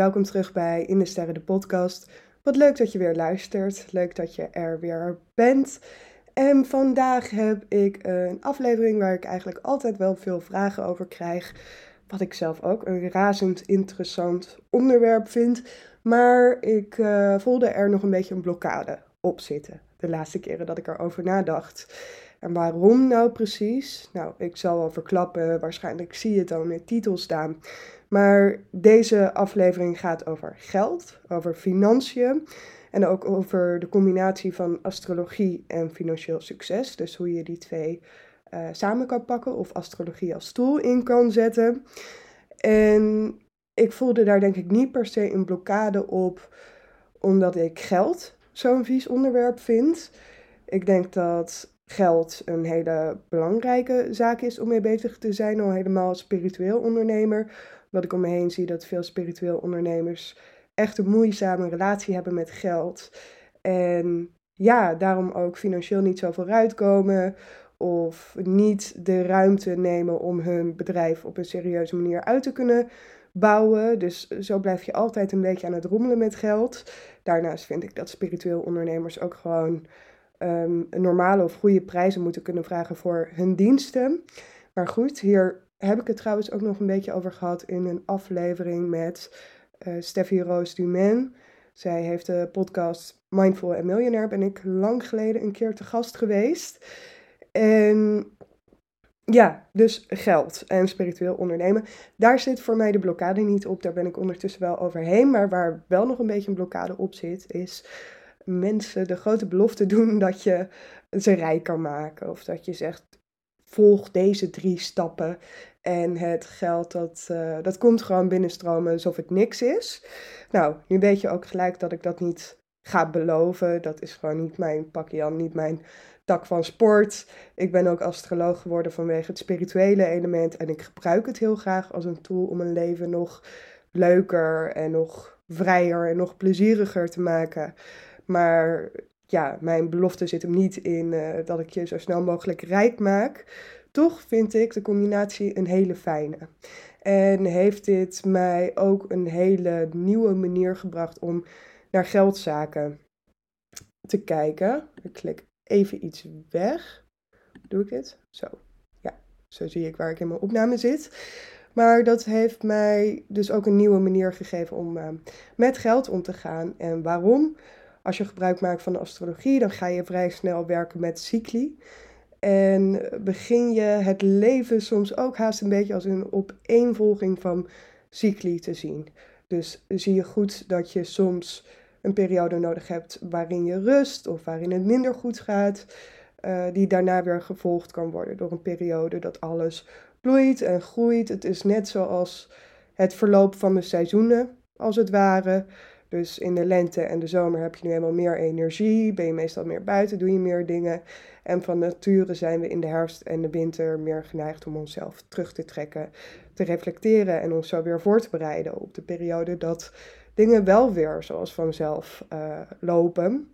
Welkom terug bij In de Sterren de podcast. Wat leuk dat je weer luistert. Leuk dat je er weer bent. En vandaag heb ik een aflevering waar ik eigenlijk altijd wel veel vragen over krijg. Wat ik zelf ook een razend interessant onderwerp vind. Maar ik uh, voelde er nog een beetje een blokkade op zitten. De laatste keren dat ik erover nadacht. En waarom nou precies? Nou, ik zal wel verklappen. Waarschijnlijk zie je het al in de titel staan. Maar deze aflevering gaat over geld, over financiën en ook over de combinatie van astrologie en financieel succes. Dus hoe je die twee uh, samen kan pakken of astrologie als tool in kan zetten. En ik voelde daar denk ik niet per se een blokkade op, omdat ik geld zo'n vies onderwerp vind. Ik denk dat geld een hele belangrijke zaak is om mee bezig te zijn, al helemaal als spiritueel ondernemer wat ik om me heen zie, dat veel spiritueel ondernemers echt een moeizame relatie hebben met geld. En ja, daarom ook financieel niet zo vooruitkomen of niet de ruimte nemen om hun bedrijf op een serieuze manier uit te kunnen bouwen. Dus zo blijf je altijd een beetje aan het rommelen met geld. Daarnaast vind ik dat spiritueel ondernemers ook gewoon um, normale of goede prijzen moeten kunnen vragen voor hun diensten. Maar goed, hier heb ik het trouwens ook nog een beetje over gehad in een aflevering met uh, Steffi Roos Dumain. Zij heeft de podcast Mindful en Millionaire. Ben ik lang geleden een keer te gast geweest. En ja, dus geld en spiritueel ondernemen. Daar zit voor mij de blokkade niet op. Daar ben ik ondertussen wel overheen. Maar waar wel nog een beetje een blokkade op zit, is mensen de grote belofte doen dat je ze rijk kan maken. Of dat je zegt, volg deze drie stappen en het geld, dat, uh, dat komt gewoon binnenstromen alsof het niks is. Nou, nu weet je ook gelijk dat ik dat niet ga beloven. Dat is gewoon niet mijn pakje aan, niet mijn tak van sport. Ik ben ook astroloog geworden vanwege het spirituele element. En ik gebruik het heel graag als een tool om mijn leven nog leuker en nog vrijer en nog plezieriger te maken. Maar ja, mijn belofte zit hem niet in uh, dat ik je zo snel mogelijk rijk maak. Toch vind ik de combinatie een hele fijne. En heeft dit mij ook een hele nieuwe manier gebracht om naar geldzaken te kijken. Ik klik even iets weg. Doe ik dit? Zo. Ja, zo zie ik waar ik in mijn opname zit. Maar dat heeft mij dus ook een nieuwe manier gegeven om uh, met geld om te gaan. En waarom? Als je gebruik maakt van de astrologie, dan ga je vrij snel werken met cycli. En begin je het leven soms ook haast een beetje als een opeenvolging van cycli te zien. Dus zie je goed dat je soms een periode nodig hebt waarin je rust of waarin het minder goed gaat, uh, die daarna weer gevolgd kan worden door een periode dat alles bloeit en groeit. Het is net zoals het verloop van de seizoenen, als het ware. Dus in de lente en de zomer heb je nu helemaal meer energie, ben je meestal meer buiten, doe je meer dingen. En van nature zijn we in de herfst en de winter meer geneigd om onszelf terug te trekken, te reflecteren en ons zo weer voor te bereiden op de periode dat dingen wel weer zoals vanzelf uh, lopen.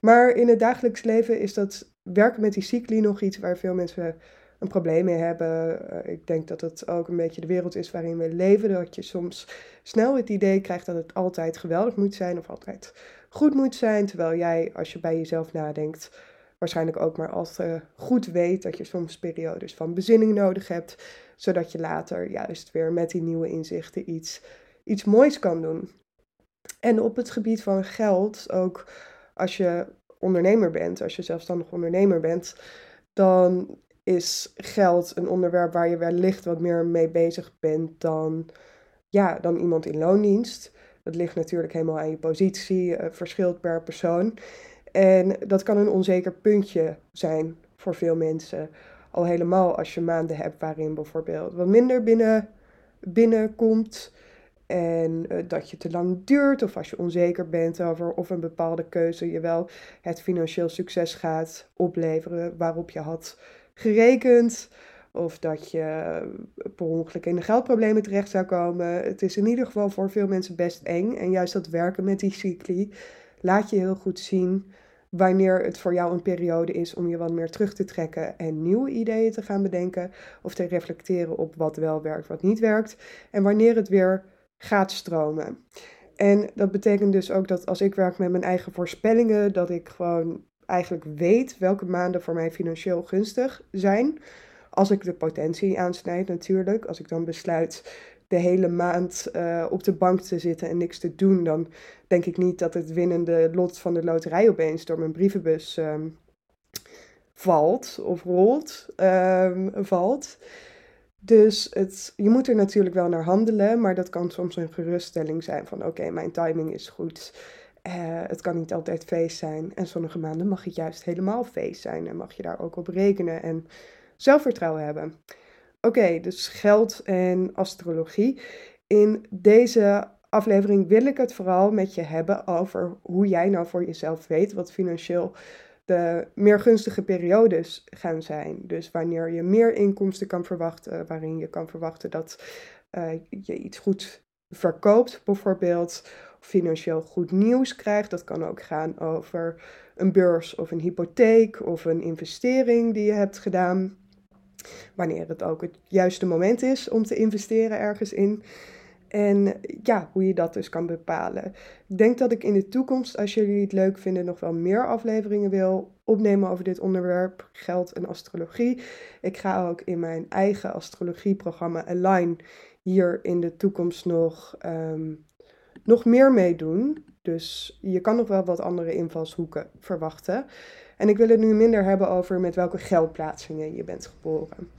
Maar in het dagelijks leven is dat werken met die cycli nog iets waar veel mensen een probleem mee hebben. Eh, ik denk dat het ook een beetje de wereld is waarin we leven. Dat je soms snel het idee krijgt dat het altijd geweldig moet zijn of altijd goed moet zijn. Terwijl jij, als je bij jezelf nadenkt, waarschijnlijk ook maar als uh, goed weet dat je soms periodes van bezinning nodig hebt. Zodat je later juist weer met die nieuwe inzichten iets, iets moois kan doen. En op het gebied van geld, ook als je ondernemer bent, als je zelfstandig ondernemer bent, dan is geld een onderwerp waar je wellicht wat meer mee bezig bent dan, ja, dan iemand in loondienst. Dat ligt natuurlijk helemaal aan je positie, uh, verschilt per persoon. En dat kan een onzeker puntje zijn voor veel mensen. Al helemaal als je maanden hebt waarin bijvoorbeeld wat minder binnen, binnenkomt. En uh, dat je te lang duurt, of als je onzeker bent over of een bepaalde keuze je wel het financieel succes gaat opleveren waarop je had gerekend. Of dat je per ongeluk in de geldproblemen terecht zou komen. Het is in ieder geval voor veel mensen best eng. En juist dat werken met die cycli laat je heel goed zien wanneer het voor jou een periode is om je wat meer terug te trekken en nieuwe ideeën te gaan bedenken. Of te reflecteren op wat wel werkt, wat niet werkt. En wanneer het weer gaat stromen. En dat betekent dus ook dat als ik werk met mijn eigen voorspellingen, dat ik gewoon eigenlijk weet welke maanden voor mij financieel gunstig zijn. Als ik de potentie aansnijd natuurlijk. Als ik dan besluit de hele maand uh, op de bank te zitten en niks te doen, dan denk ik niet dat het winnende lot van de loterij opeens door mijn brievenbus um, valt of rolt, um, valt. Dus het, je moet er natuurlijk wel naar handelen, maar dat kan soms een geruststelling zijn van oké, mijn timing is goed. Uh, het kan niet altijd feest zijn. En sommige maanden mag het juist helemaal feest zijn en mag je daar ook op rekenen en zelfvertrouwen hebben. Oké, dus geld en astrologie. In deze aflevering wil ik het vooral met je hebben over hoe jij nou voor jezelf weet wat financieel de meer gunstige periodes gaan zijn. Dus wanneer je meer inkomsten kan verwachten, waarin je kan verwachten dat uh, je iets goed verkoopt, bijvoorbeeld, financieel goed nieuws krijgt. Dat kan ook gaan over een beurs of een hypotheek of een investering die je hebt gedaan. Wanneer het ook het juiste moment is om te investeren ergens in. En ja, hoe je dat dus kan bepalen. Ik denk dat ik in de toekomst, als jullie het leuk vinden, nog wel meer afleveringen wil opnemen over dit onderwerp, geld en astrologie. Ik ga ook in mijn eigen astrologieprogramma Align hier in de toekomst nog, um, nog meer meedoen. Dus je kan nog wel wat andere invalshoeken verwachten. En ik wil het nu minder hebben over met welke geldplaatsingen je bent geboren.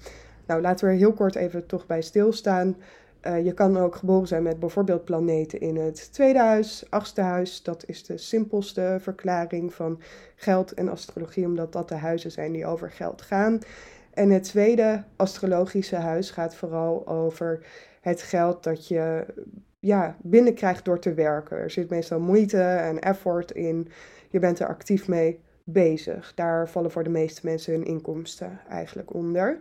Nou, laten we er heel kort even toch bij stilstaan. Uh, je kan ook geboren zijn met bijvoorbeeld planeten in het tweede huis, achtste huis. Dat is de simpelste verklaring van geld en astrologie, omdat dat de huizen zijn die over geld gaan. En het tweede astrologische huis gaat vooral over het geld dat je ja, binnenkrijgt door te werken. Er zit meestal moeite en effort in. Je bent er actief mee bezig. Daar vallen voor de meeste mensen hun inkomsten eigenlijk onder.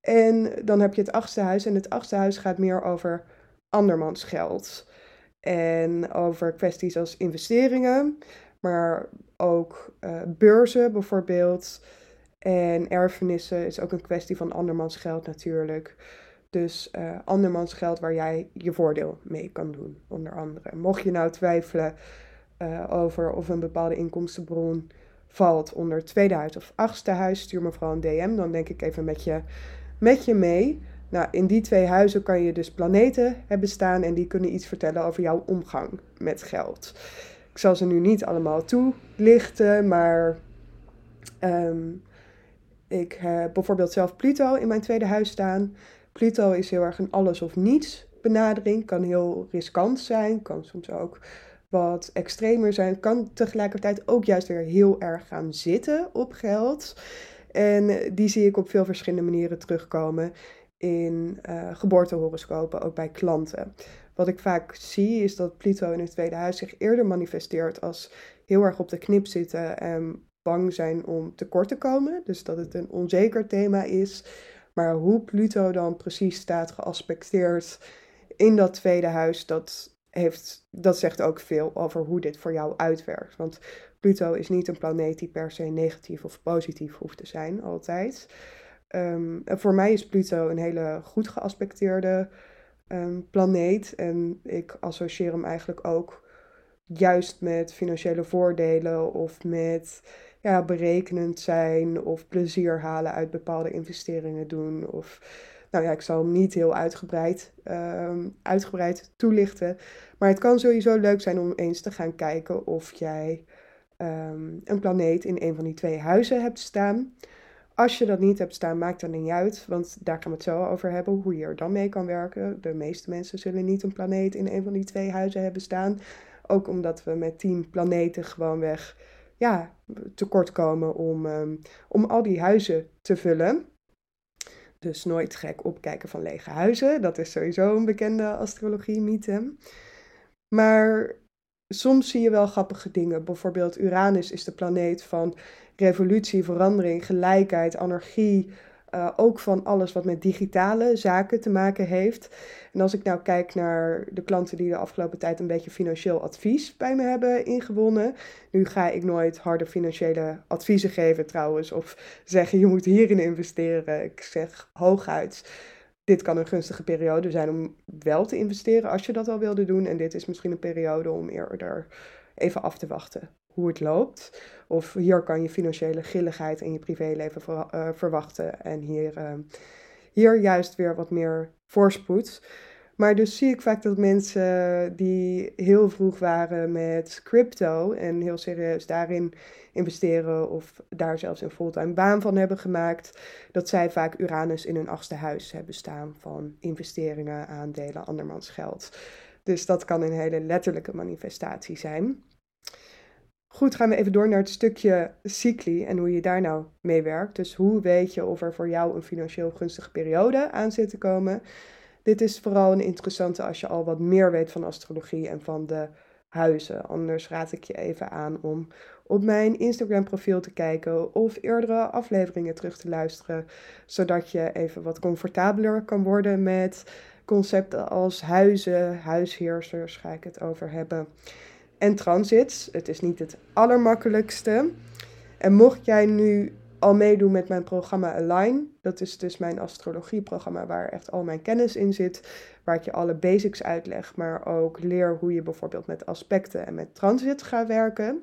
En dan heb je het achtste huis. En het achtste huis gaat meer over andermans geld. En over kwesties als investeringen, maar ook uh, beurzen bijvoorbeeld. En erfenissen is ook een kwestie van andermans geld natuurlijk. Dus uh, andermans geld waar jij je voordeel mee kan doen, onder andere. Mocht je nou twijfelen uh, over of een bepaalde inkomstenbron valt onder tweede huis of achtste huis, stuur me vooral een DM. Dan denk ik even met je met je mee. Nou, in die twee huizen kan je dus planeten hebben staan en die kunnen iets vertellen over jouw omgang met geld. Ik zal ze nu niet allemaal toelichten, maar um, ik heb bijvoorbeeld zelf Pluto in mijn tweede huis staan. Pluto is heel erg een alles of niets benadering, kan heel riskant zijn, kan soms ook wat extremer zijn, kan tegelijkertijd ook juist weer heel erg gaan zitten op geld. En die zie ik op veel verschillende manieren terugkomen in uh, geboortehoroscopen, ook bij klanten. Wat ik vaak zie is dat Pluto in het tweede huis zich eerder manifesteert als heel erg op de knip zitten en bang zijn om tekort te komen. Dus dat het een onzeker thema is. Maar hoe Pluto dan precies staat geaspecteerd in dat tweede huis, dat, heeft, dat zegt ook veel over hoe dit voor jou uitwerkt. Want Pluto is niet een planeet die per se negatief of positief hoeft te zijn, altijd. Um, voor mij is Pluto een hele goed geaspecteerde um, planeet. En ik associeer hem eigenlijk ook juist met financiële voordelen of met ja, berekenend zijn of plezier halen uit bepaalde investeringen doen. Of, nou ja, ik zal hem niet heel uitgebreid, um, uitgebreid toelichten. Maar het kan sowieso leuk zijn om eens te gaan kijken of jij um, een planeet in een van die twee huizen hebt staan. Als je dat niet hebt staan, maakt dat niet uit, want daar gaan we het zo over hebben, hoe je er dan mee kan werken. De meeste mensen zullen niet een planeet in een van die twee huizen hebben staan. Ook omdat we met tien planeten gewoonweg ja, tekort komen om, um, om al die huizen te vullen. Dus nooit gek opkijken van lege huizen. Dat is sowieso een bekende astrologie-mythe. Maar soms zie je wel grappige dingen. Bijvoorbeeld Uranus is de planeet van revolutie, verandering, gelijkheid, anarchie. Uh, ook van alles wat met digitale zaken te maken heeft. En als ik nou kijk naar de klanten die de afgelopen tijd een beetje financieel advies bij me hebben ingewonnen. Nu ga ik nooit harde financiële adviezen geven trouwens. Of zeggen je moet hierin investeren. Ik zeg hooguit dit kan een gunstige periode zijn om wel te investeren als je dat al wilde doen. En dit is misschien een periode om eerder even af te wachten hoe het loopt. Of hier kan je financiële grilligheid in je privéleven eh, verwachten. En hier, uh, hier juist weer wat meer voorspoed. Maar dus zie ik vaak dat mensen die heel vroeg waren met crypto en heel serieus daarin investeren of daar zelfs een fulltime baan van hebben gemaakt, dat zij vaak Uranus in hun achtste huis hebben staan van investeringen, aandelen, andermans geld. Dus dat kan een hele letterlijke manifestatie zijn. Goed, gaan we even door naar het stukje cycli en hoe je daar nou mee werkt. Dus hoe weet je of er voor jou een financieel gunstige periode aan zit te komen? Dit is vooral een interessante als je al wat meer weet van astrologie en van de huizen. Anders raad ik je even aan om op mijn Instagram profiel te kijken of eerdere afleveringen terug te luisteren, zodat je even wat comfortabeler kan worden met concepten als huizen, huisheersers ga ik het over hebben. En transits. Het is niet het allermakkelijkste. En mocht jij nu al meedoen met mijn programma Align. Dat is dus mijn astrologieprogramma waar echt al mijn kennis in zit. Waar ik je alle basics uitleg, maar ook leer hoe je bijvoorbeeld met aspecten en met transit gaat werken.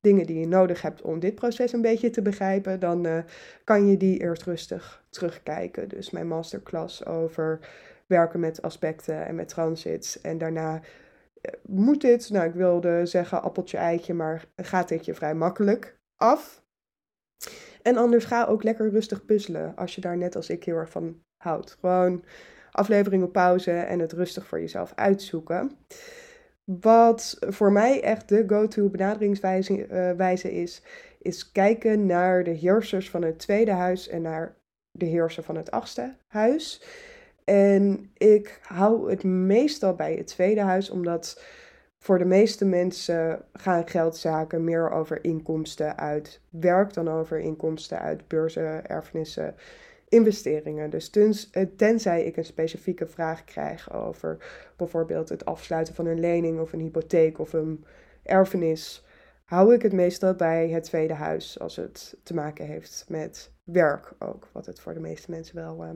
Dingen die je nodig hebt om dit proces een beetje te begrijpen, dan uh, kan je die eerst rustig terugkijken. Dus mijn masterclass over werken met aspecten en met transits. En daarna moet dit, nou ik wilde zeggen appeltje eitje, maar gaat dit je vrij makkelijk af. En anders ga ook lekker rustig puzzelen als je daar net als ik heel erg van houdt. Gewoon aflevering op pauze en het rustig voor jezelf uitzoeken. Wat voor mij echt de go-to benaderingswijze uh, is, is kijken naar de heersers van het tweede huis en naar de heerser van het achtste huis. En ik hou het meestal bij het tweede huis, omdat voor de meeste mensen gaan geldzaken meer over inkomsten uit werk dan over inkomsten uit beurzen, erfenissen, investeringen. Dus eh, tenzij ik een specifieke vraag krijg over bijvoorbeeld het afsluiten van een lening of een hypotheek of een erfenis, hou ik het meestal bij het tweede huis als het te maken heeft met werk ook, wat het voor de meeste mensen wel, uh,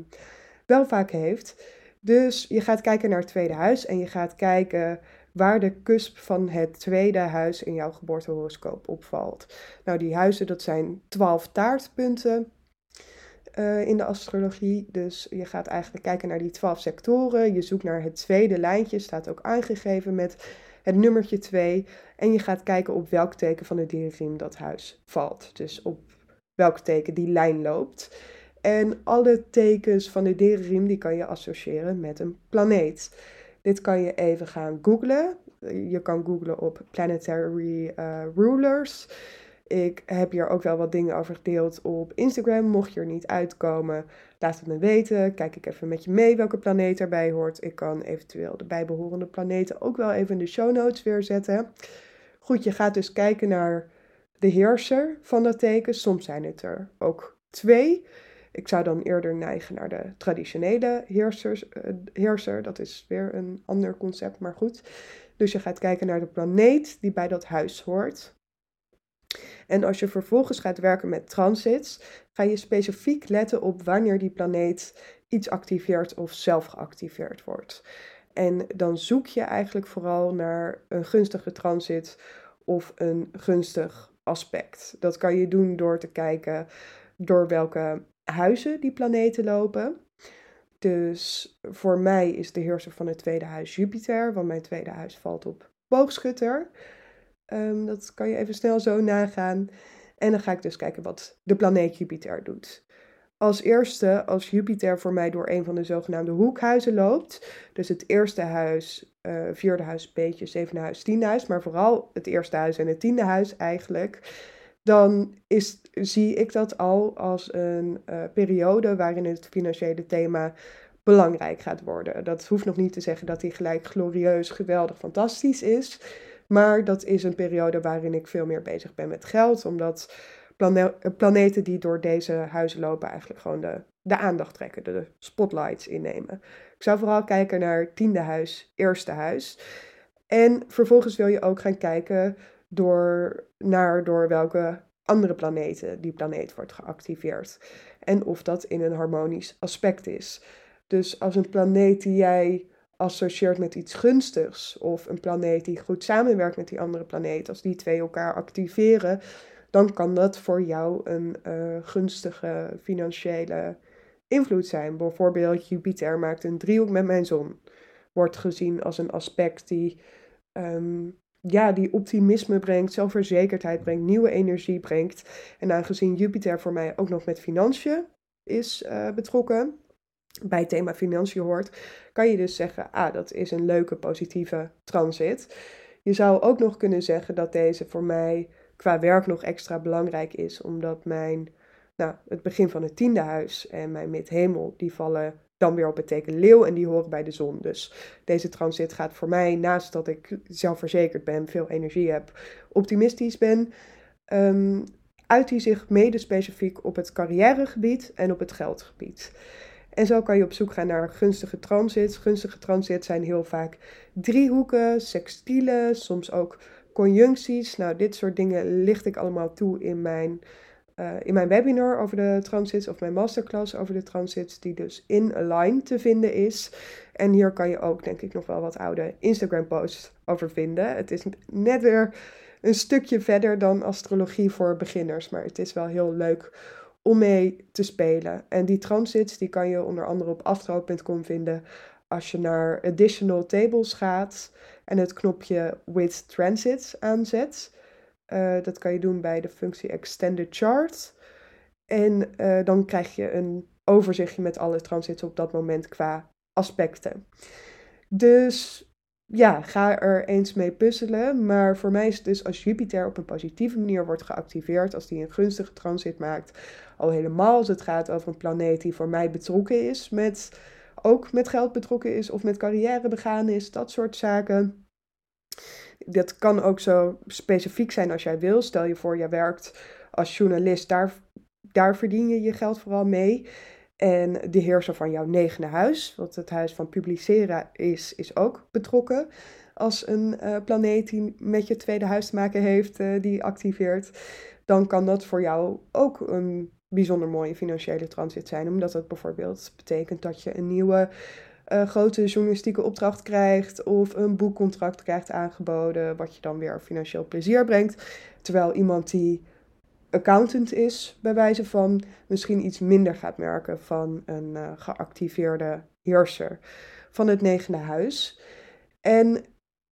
wel vaak heeft. Dus je gaat kijken naar het tweede huis en je gaat kijken waar de cusp van het tweede huis in jouw geboortehoroscoop opvalt. Nou, die huizen, dat zijn twaalf taartpunten uh, in de astrologie. Dus je gaat eigenlijk kijken naar die twaalf sectoren. Je zoekt naar het tweede lijntje, staat ook aangegeven met het nummertje 2. En je gaat kijken op welk teken van de dierriem dat huis valt. Dus op welk teken die lijn loopt. En alle tekens van de dierenriem die kan je associëren met een planeet. Dit kan je even gaan googlen. Je kan googlen op planetary uh, rulers. Ik heb hier ook wel wat dingen over gedeeld op Instagram. Mocht je er niet uitkomen, laat het me weten. Kijk ik even met je mee welke planeet erbij hoort. Ik kan eventueel de bijbehorende planeten ook wel even in de show notes weer zetten. Goed, je gaat dus kijken naar de heerser van dat teken. Soms zijn het er ook twee. Ik zou dan eerder neigen naar de traditionele heersers, uh, heerser. Dat is weer een ander concept, maar goed. Dus je gaat kijken naar de planeet die bij dat huis hoort. En als je vervolgens gaat werken met transits, ga je specifiek letten op wanneer die planeet iets activeert of zelf geactiveerd wordt. En dan zoek je eigenlijk vooral naar een gunstige transit of een gunstig aspect. Dat kan je doen door te kijken door welke huizen die planeten lopen. Dus voor mij is de heerser van het tweede huis Jupiter, want mijn tweede huis valt op boogschutter. Um, dat kan je even snel zo nagaan. En dan ga ik dus kijken wat de planeet Jupiter doet. Als eerste, als Jupiter voor mij door een van de zogenaamde hoekhuizen loopt, dus het eerste huis, uh, vierde huis, beetje, zevende huis, tiende huis, maar vooral het eerste huis en het tiende huis eigenlijk, dan is, zie ik dat al als een uh, periode waarin het financiële thema belangrijk gaat worden. Dat hoeft nog niet te zeggen dat die gelijk glorieus, geweldig, fantastisch is. Maar dat is een periode waarin ik veel meer bezig ben met geld. Omdat planeten die door deze huizen lopen eigenlijk gewoon de, de aandacht trekken, de spotlights innemen. Ik zou vooral kijken naar tiende huis, eerste huis. En vervolgens wil je ook gaan kijken door, naar door welke andere planeten die planeet wordt geactiveerd. En of dat in een harmonisch aspect is. Dus als een planeet die jij associeert met iets gunstigs, of een planeet die goed samenwerkt met die andere planeet, als die twee elkaar activeren, dan kan dat voor jou een uh, gunstige financiële invloed zijn. Bijvoorbeeld Jupiter maakt een driehoek met mijn zon. Wordt gezien als een aspect die, um, ja, die optimisme brengt, zelfverzekerdheid brengt, nieuwe energie brengt. En aangezien Jupiter voor mij ook nog met financiën is uh, betrokken, bij het thema financiën hoort, kan je dus zeggen, ah, dat is een leuke positieve transit. Je zou ook nog kunnen zeggen dat deze voor mij qua werk nog extra belangrijk is, omdat mijn, nou, het begin van het tiende huis en mijn midhemel, die vallen dan weer op het teken leeuw en die horen bij de zon. Dus deze transit gaat voor mij, naast dat ik zelfverzekerd ben, veel energie heb, optimistisch ben, um, uit die zich mede specifiek op het carrièregebied en op het geldgebied. En zo kan je op zoek gaan naar gunstige transits. Gunstige transits zijn heel vaak driehoeken, sextielen, soms ook conjuncties. Nou, dit soort dingen licht ik allemaal toe in mijn, uh, in mijn webinar over de transits of mijn masterclass over de transits, die dus in Align te vinden is. En hier kan je ook, denk ik, nog wel wat oude Instagram-posts over vinden. Het is net weer een stukje verder dan astrologie voor beginners, maar het is wel heel leuk om mee te spelen. En die transits die kan je onder andere op astro.com vinden als je naar additional tables gaat en het knopje with transits aanzet. Uh, dat kan je doen bij de functie extended chart. En uh, dan krijg je een overzichtje met alle transits op dat moment qua aspecten. Dus ja, ga er eens mee puzzelen. Maar voor mij is het dus als Jupiter op een positieve manier wordt geactiveerd, als die een gunstige transit maakt, al helemaal als het gaat over een planeet die voor mij betrokken is met, ook met geld betrokken is of met carrière begaan is, dat soort zaken. Dat kan ook zo specifiek zijn als jij wil. Stel je voor, jij werkt als journalist, daar, daar verdien je je geld vooral mee. En de heerser van jouw negende huis, wat het huis van publiceren is, is ook betrokken. Als een uh, planeet die met je tweede huis te maken heeft, uh, die activeert, dan kan dat voor jou ook een bijzonder mooie financiële transit zijn. Omdat dat bijvoorbeeld betekent dat je een nieuwe uh, grote journalistieke opdracht krijgt of een boekcontract krijgt aangeboden, wat je dan weer financieel plezier brengt. Terwijl iemand die accountant is, bij wijze van, misschien iets minder gaat merken van een uh, geactiveerde heerser van het negende huis. En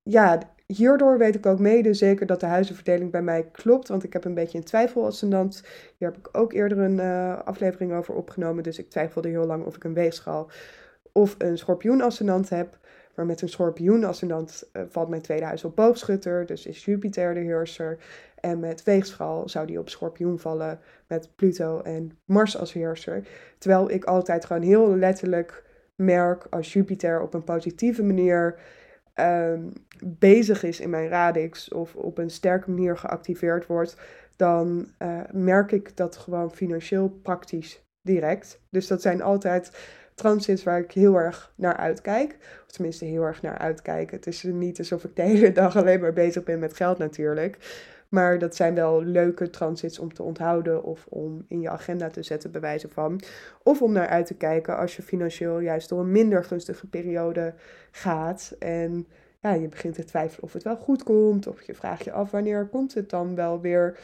ja, hierdoor weet ik ook mede zeker dat de huizenverdeling bij mij klopt, want ik heb een beetje een twijfelascendant. Hier heb ik ook eerder een uh, aflevering over opgenomen, dus ik twijfelde heel lang of ik een weegschaal of een schorpioenascendant heb. Maar met een schorpioenascendant uh, valt mijn tweede huis op boogschutter, dus is Jupiter de heerser. En met weegschaal zou die op schorpioen vallen met Pluto en Mars als heerser. Terwijl ik altijd gewoon heel letterlijk merk als Jupiter op een positieve manier um, bezig is in mijn radix of op een sterke manier geactiveerd wordt, dan uh, merk ik dat gewoon financieel praktisch direct. Dus dat zijn altijd transits waar ik heel erg naar uitkijk. Of tenminste heel erg naar uitkijk. Het is niet alsof ik de hele dag alleen maar bezig ben met geld natuurlijk. Maar dat zijn wel leuke transits om te onthouden of om in je agenda te zetten, bij wijze van. Of om naar uit te kijken als je financieel juist door een minder gunstige periode gaat. En ja, je begint te twijfelen of het wel goed komt. Of je vraagt je af wanneer komt het dan wel weer.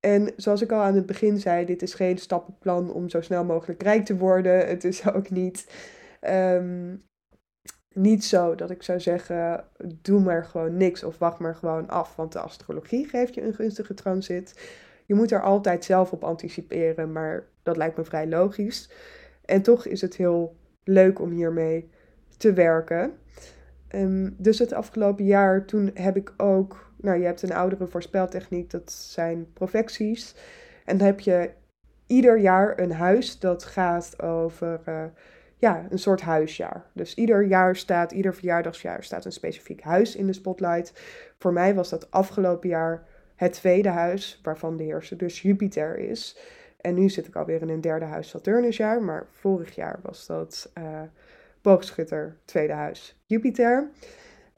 En zoals ik al aan het begin zei, dit is geen stappenplan om zo snel mogelijk rijk te worden. Het is ook niet um, niet zo dat ik zou zeggen, doe maar gewoon niks of wacht maar gewoon af, want de astrologie geeft je een gunstige transit. Je moet er altijd zelf op anticiperen, maar dat lijkt me vrij logisch. En toch is het heel leuk om hiermee te werken. Um, dus het afgelopen jaar, toen heb ik ook, nou je hebt een oudere voorspeltechniek, dat zijn profecties. En dan heb je ieder jaar een huis dat gaat over... Uh, ja, een soort huisjaar. Dus ieder jaar staat, ieder verjaardagsjaar staat een specifiek huis in de spotlight. Voor mij was dat afgelopen jaar het tweede huis, waarvan de heerser dus Jupiter is. En nu zit ik alweer in een derde huis Saturnusjaar, maar vorig jaar was dat uh, boogschutter, tweede huis Jupiter.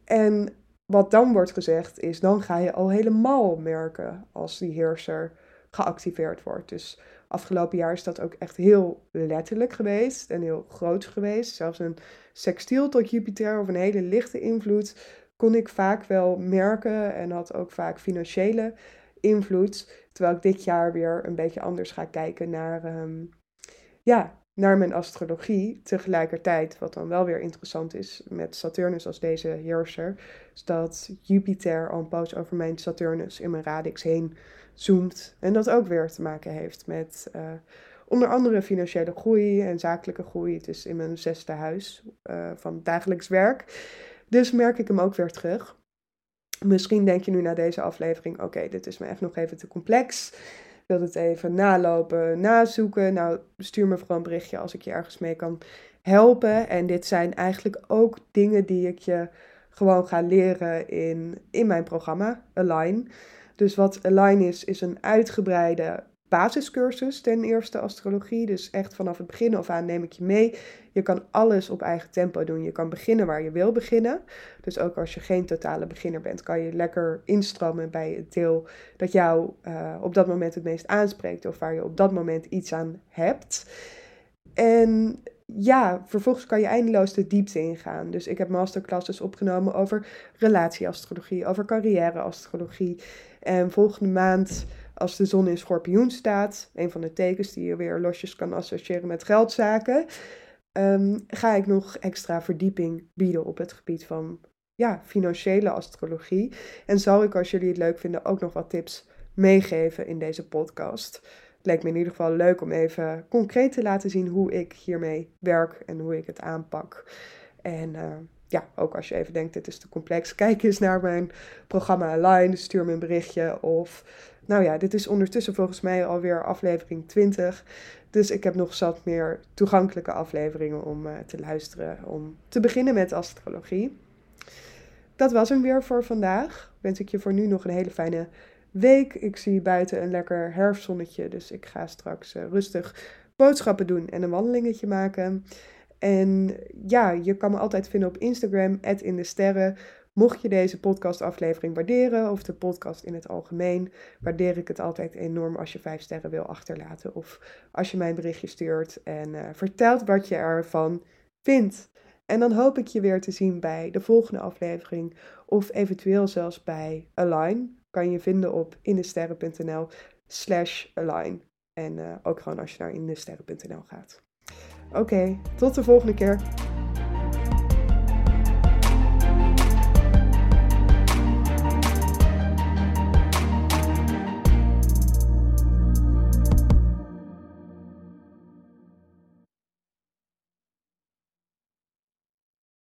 En wat dan wordt gezegd is, dan ga je al helemaal merken als die heerser geactiveerd wordt. Dus Afgelopen jaar is dat ook echt heel letterlijk geweest en heel groot geweest. Zelfs een sextiel tot Jupiter of een hele lichte invloed kon ik vaak wel merken en had ook vaak financiële invloed. Terwijl ik dit jaar weer een beetje anders ga kijken naar, ehm, ja, naar mijn astrologie. Tegelijkertijd, wat dan wel weer interessant is met Saturnus als deze heerser, is dat Jupiter al een poos over mijn Saturnus in mijn radix heen zoomt. En dat ook weer te maken heeft met uh, onder andere financiële groei en zakelijke groei. Het is in mijn zesde huis uh, van dagelijks werk. Dus merk ik hem ook weer terug. Misschien denk je nu na deze aflevering: oké, dit is me echt nog even te complex. Wil het even nalopen, nazoeken. Nou, stuur me vooral een berichtje als ik je ergens mee kan helpen. En dit zijn eigenlijk ook dingen die ik je gewoon ga leren in, in mijn programma, Align. Dus wat Align is, is een uitgebreide basiscursus ten eerste astrologie. Dus echt vanaf het begin af aan neem ik je mee. Je kan alles op eigen tempo doen. Je kan beginnen waar je wil beginnen. Dus ook als je geen totale beginner bent, kan je lekker instromen bij het deel dat jou uh, op dat moment het meest aanspreekt. Of waar je op dat moment iets aan hebt. En ja, vervolgens kan je eindeloos de diepte ingaan. Dus ik heb masterclasses opgenomen over relatieastrologie, over carrièreastrologie. En volgende maand als de zon in schorpioen staat, een van de tekens die je weer losjes kan associëren met geldzaken, um, ga ik nog extra verdieping bieden op het gebied van ja, financiële astrologie. En zal ik, als jullie het leuk vinden, ook nog wat tips meegeven in deze podcast. Het lijkt me in ieder geval leuk om even concreet te laten zien hoe ik hiermee werk en hoe ik het aanpak. En uh, ja, ook als je even denkt, dit is te complex, kijk eens naar mijn programma Align, stuur me een berichtje. Of, nou ja, dit is ondertussen volgens mij alweer aflevering 20. Dus ik heb nog zat meer toegankelijke afleveringen om uh, te luisteren, om te beginnen met astrologie. Dat was hem weer voor vandaag. Wens ik je voor nu nog een hele fijne week. Ik zie buiten een lekker herfstzonnetje, dus ik ga straks uh, rustig boodschappen doen en een wandelingetje maken. En ja, je kan me altijd vinden op Instagram, in de sterren. Mocht je deze podcastaflevering waarderen, of de podcast in het algemeen, waardeer ik het altijd enorm als je vijf sterren wil achterlaten. Of als je mij een berichtje stuurt en uh, vertelt wat je ervan vindt. En dan hoop ik je weer te zien bij de volgende aflevering. Of eventueel zelfs bij Align. Kan je vinden op indesterren.nl slash align. En uh, ook gewoon als je naar indesterren.nl gaat. Oké, tot de volgende keer.